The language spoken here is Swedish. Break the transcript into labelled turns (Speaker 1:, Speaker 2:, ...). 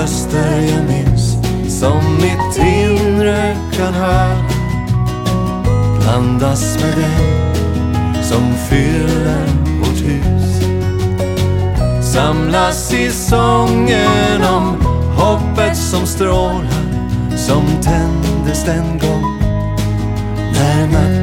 Speaker 1: röster jag minns som mitt inre kan höra. Blandas med den som fyller vårt hus. Samlas i sången om hoppet som strålar som tändes den gång när natten